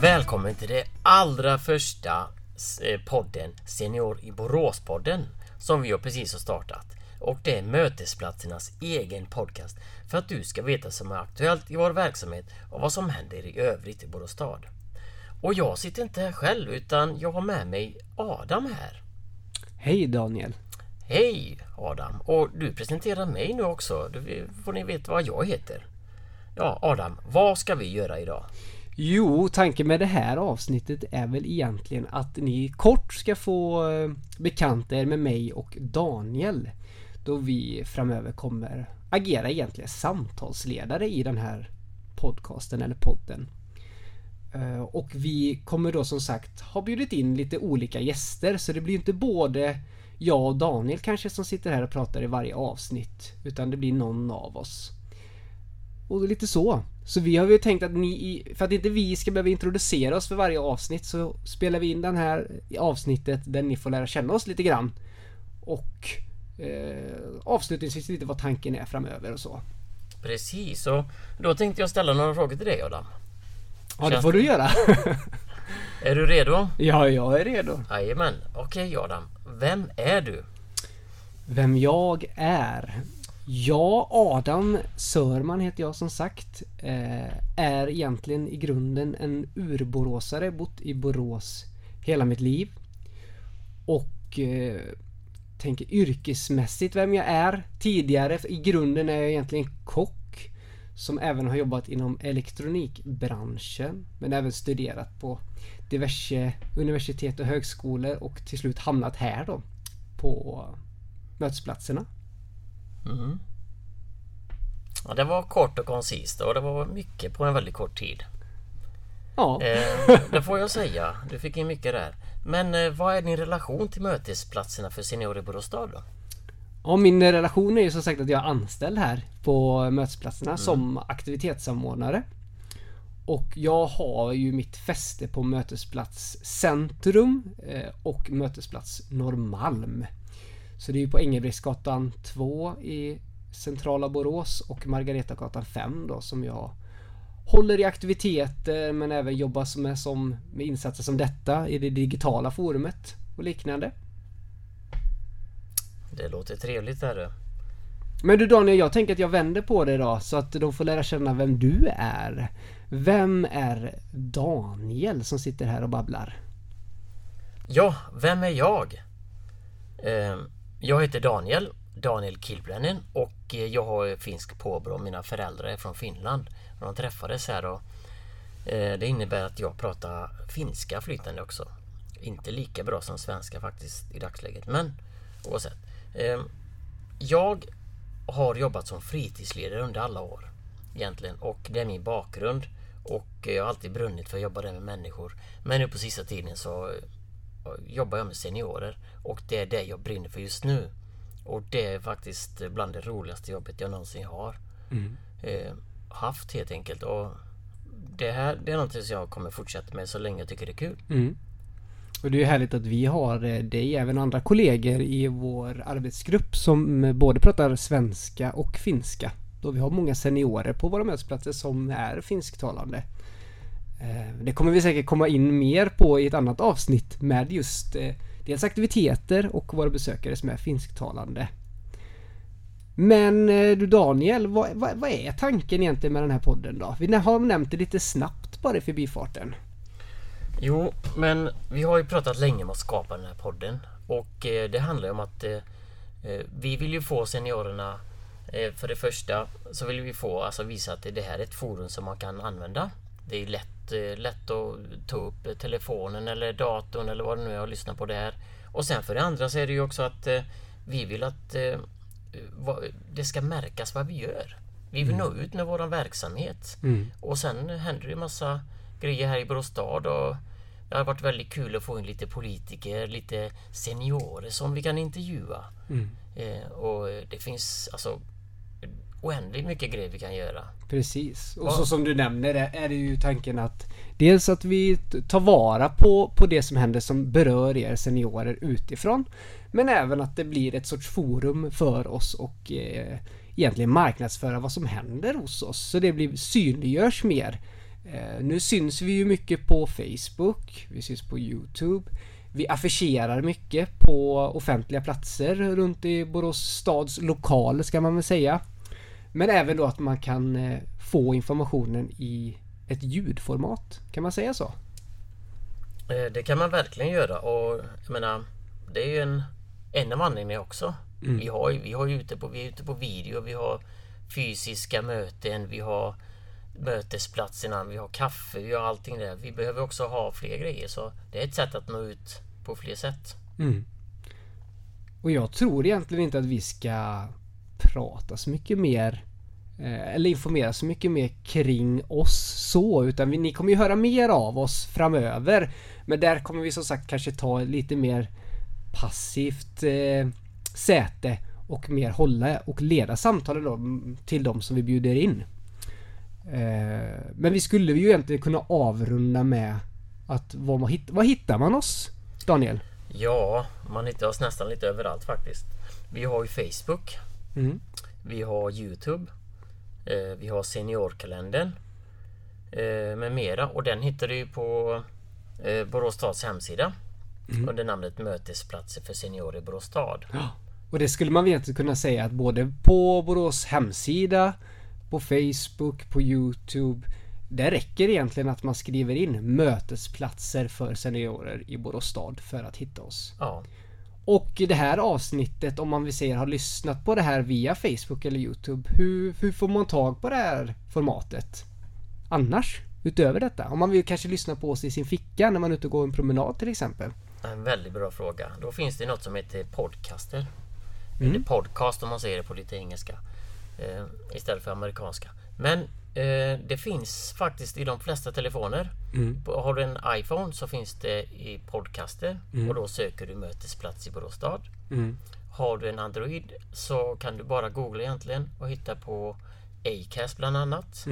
Välkommen till det allra första eh, podden Senior i Borås-podden som vi precis har startat. Och det är Mötesplatsernas egen podcast för att du ska veta vad som är aktuellt i vår verksamhet och vad som händer i övrigt i Borås stad. Och jag sitter inte här själv utan jag har med mig Adam här. Hej Daniel! Hej Adam! Och du presenterar mig nu också. Då får ni veta vad jag heter. Ja Adam, vad ska vi göra idag? Jo, tanken med det här avsnittet är väl egentligen att ni kort ska få eh, bekanta er med mig och Daniel. Då vi framöver kommer agera egentligen samtalsledare i den här podcasten eller podden. Eh, och vi kommer då som sagt ha bjudit in lite olika gäster så det blir inte både jag och Daniel kanske som sitter här och pratar i varje avsnitt utan det blir någon av oss. Och lite så. Så vi har ju tänkt att ni, i- för att inte vi ska behöva introducera oss för varje avsnitt så spelar vi in den här avsnittet där ni får lära känna oss lite grann. Och eh, avslutningsvis lite vad tanken är framöver och så. Precis, och då tänkte jag ställa några frågor till dig Adam. Ja, det får du göra. Är du redo? ja, jag är redo. Jajamän. Okej Adam, vem är du? Vem jag är? Ja, Adam Sörman heter jag som sagt. Eh, är egentligen i grunden en urboråsare, bott i Borås hela mitt liv. Och eh, tänker yrkesmässigt vem jag är. Tidigare i grunden är jag egentligen kock. Som även har jobbat inom elektronikbranschen. Men även studerat på diverse universitet och högskolor och till slut hamnat här då. På mötesplatserna. Mm. Ja, det var kort och koncist och det var mycket på en väldigt kort tid. Ja, Eh, det får jag säga. Du fick in mycket där. Men eh, vad är din relation till mötesplatserna för seniorer i Borås stad då? Och min relation är ju som sagt att jag är anställd här på mötesplatserna som aktivitetssamordnare. Och jag har ju mitt fäste på Mötesplats Centrum eh, och Mötesplats Norrmalm. Så det är ju på Engelbrektsgatan 2 i centrala Borås och Margaretagatan 5 då som jag håller i aktiviteter men även jobbar med, som, med insatser som detta i det digitala forumet och liknande. Det låter trevligt du. Men du Daniel, jag tänker att jag vänder på det då så att de får lära känna vem du är. Vem är Daniel som sitter här och babblar? Ja, vem är jag? Eh, jag heter Daniel, Daniel Kilpeläinen och eh, jag har finsk påbrå. Mina föräldrar är från Finland. De träffades här och eh, det innebär att jag pratar finska flytande också. Inte lika bra som svenska faktiskt i dagsläget, men oavsett. Eh, jag har jobbat som fritidsledare under alla år egentligen och det är min bakgrund och jag har alltid brunnit för att jobba där med människor. Men nu på sista tiden så jobbar jag med seniorer och det är det jag brinner för just nu. Och det är faktiskt bland det roligaste jobbet jag någonsin har eh, haft helt enkelt. Och det här det är någonting som jag kommer fortsätta med så länge jag tycker det är kul. Mm. Och det är ju härligt att vi har eh, dig även andra kollegor i vår arbetsgrupp som eh, både pratar svenska och finska. Då vi har många seniorer på våra mötesplatser som är finsktalande. Eh, det kommer vi säkert komma in mer på i ett annat avsnitt med just dels aktiviteter och våra besökare som är finsktalande. Men du Daniel, vad, vad, vad är tanken egentligen med den här podden då? Vi har nämnt det lite snabbt bara i förbifarten. Jo, men vi har ju pratat länge om att skapa den här podden. Och eh, det handlar ju om att eh, eh, vi vill ju få seniorerna eh, För det första så vill vi få, alltså visa att det här är ett forum som man kan använda. Det är lätt, eh, lätt att ta upp telefonen eller datorn eller vad det nu är och lyssna på det här. Och sen för det andra så är det ju också att eh, vi vill att vad- det ska märkas vad vi gör. Vi vill nå ut med våran verksamhet. Mm. Och sen händer det ju massa grejer här i Borås stad och det har varit väldigt kul att få in lite politiker, lite seniorer som vi kan intervjua. Mm. Eh, och det finns alltså oändligt mycket grejer vi kan göra. Precis. Och Ja. så som du nämner är är det ju tanken att Dels att vi tar vara på, på det som händer som berör er seniorer utifrån. Men även att det blir ett sorts forum för oss och eh, egentligen marknadsföra vad som händer hos oss. Så det blir, synliggörs mer. Eh, nu syns vi ju mycket på Facebook, vi syns på Youtube. Vi affischerar mycket på offentliga platser runt i Borås stads lokaler ska man väl säga. Men även då att man kan eh, få informationen i ett ljudformat. Kan man säga så? Eh, Det kan man verkligen göra och jag menar Det är ju en, en av anledningarna också. Vi, har, vi, har ute på, vi är ute på video, vi har fysiska möten, vi har mötesplatserna, vi har kaffe, vi har allting där. Vi behöver också ha fler grejer så det är ett sätt att nå ut på fler sätt. Mm. Och jag tror egentligen inte att vi ska prata så mycket mer eh, eller informera så mycket mer kring oss så utan vi, ni kommer ju höra mer av oss framöver. Men där kommer vi som sagt kanske ta lite mer passivt eh, säte och mer hålla och leda samtalen då mm, till de som vi bjuder in. Eh, men vi skulle ju egentligen kunna avrunda med att vad, man hitt, vad hittar man oss? Daniel? Ja, man hittar oss nästan lite överallt faktiskt. Vi har ju Facebook. Mm. Vi har Youtube. Eh, vi har Seniorkalendern. Eh, med mera. Och den hittar du på Borås stads hemsida. Under namnet Mötesplatser för seniorer i Borås stad. Och det skulle man egentligen kunna säga att både på Borås hemsida, på Facebook, på Youtube. Det räcker egentligen att man skriver in mötesplatser för seniorer i Borås stad för att hitta oss. Ja, Och det här avsnittet, om man vill säga har lyssnat på det här via Facebook eller Youtube. Hur, hur får man tag på det här formatet? Annars? Utöver detta? Om man vill kanske lyssna på oss i sin ficka när man är ute och går en promenad till exempel. en väldigt bra fråga. Då finns det något som heter podcaster. Eller podcast om man säger det på lite engelska. Eh, istället för amerikanska. Men eh, det finns faktiskt i de flesta telefoner. På- Har du en iPhone så finns det i podcaster och då söker du mötesplats i Borås stad. Har du en Android så kan du bara googla egentligen och hitta på Acast bland annat.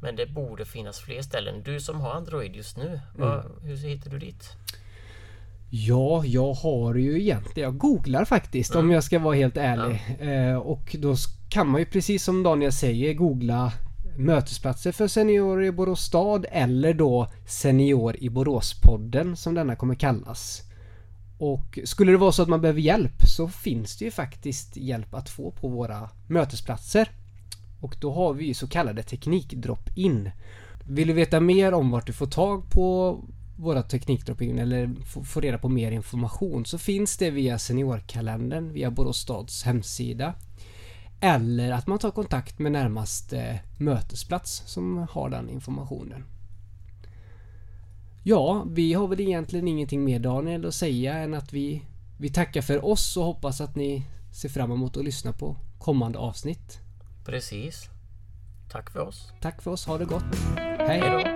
Men det borde finnas fler ställen. Du som har Android just nu, vad, hur hittar du dit? Ja, jag har ju egentligen, jag googlar faktiskt om jag ska vara helt ärlig. Eh, och då kan man ju precis som Daniel säger googla mötesplatser för seniorer i Borås stad eller då Senior i Boråspodden som denna kommer kallas. Och skulle det vara så att man behöver hjälp så finns det ju faktiskt hjälp att få på våra mötesplatser. Och då har vi ju så kallade teknikdrop-in. Vill du veta mer om vart du får tag på våra teknikdrop-in eller få, reda på mer information så finns det via Seniorkalendern via Borås stads hemsida. Eller att man tar kontakt med närmaste mötesplats som har den informationen. Ja, vi har väl egentligen ingenting mer Daniel att säga än att vi, vi tackar för oss och hoppas att ni ser fram emot att lyssna på kommande avsnitt. Precis. Tack för oss. Tack för oss, ha det gott. Hej då.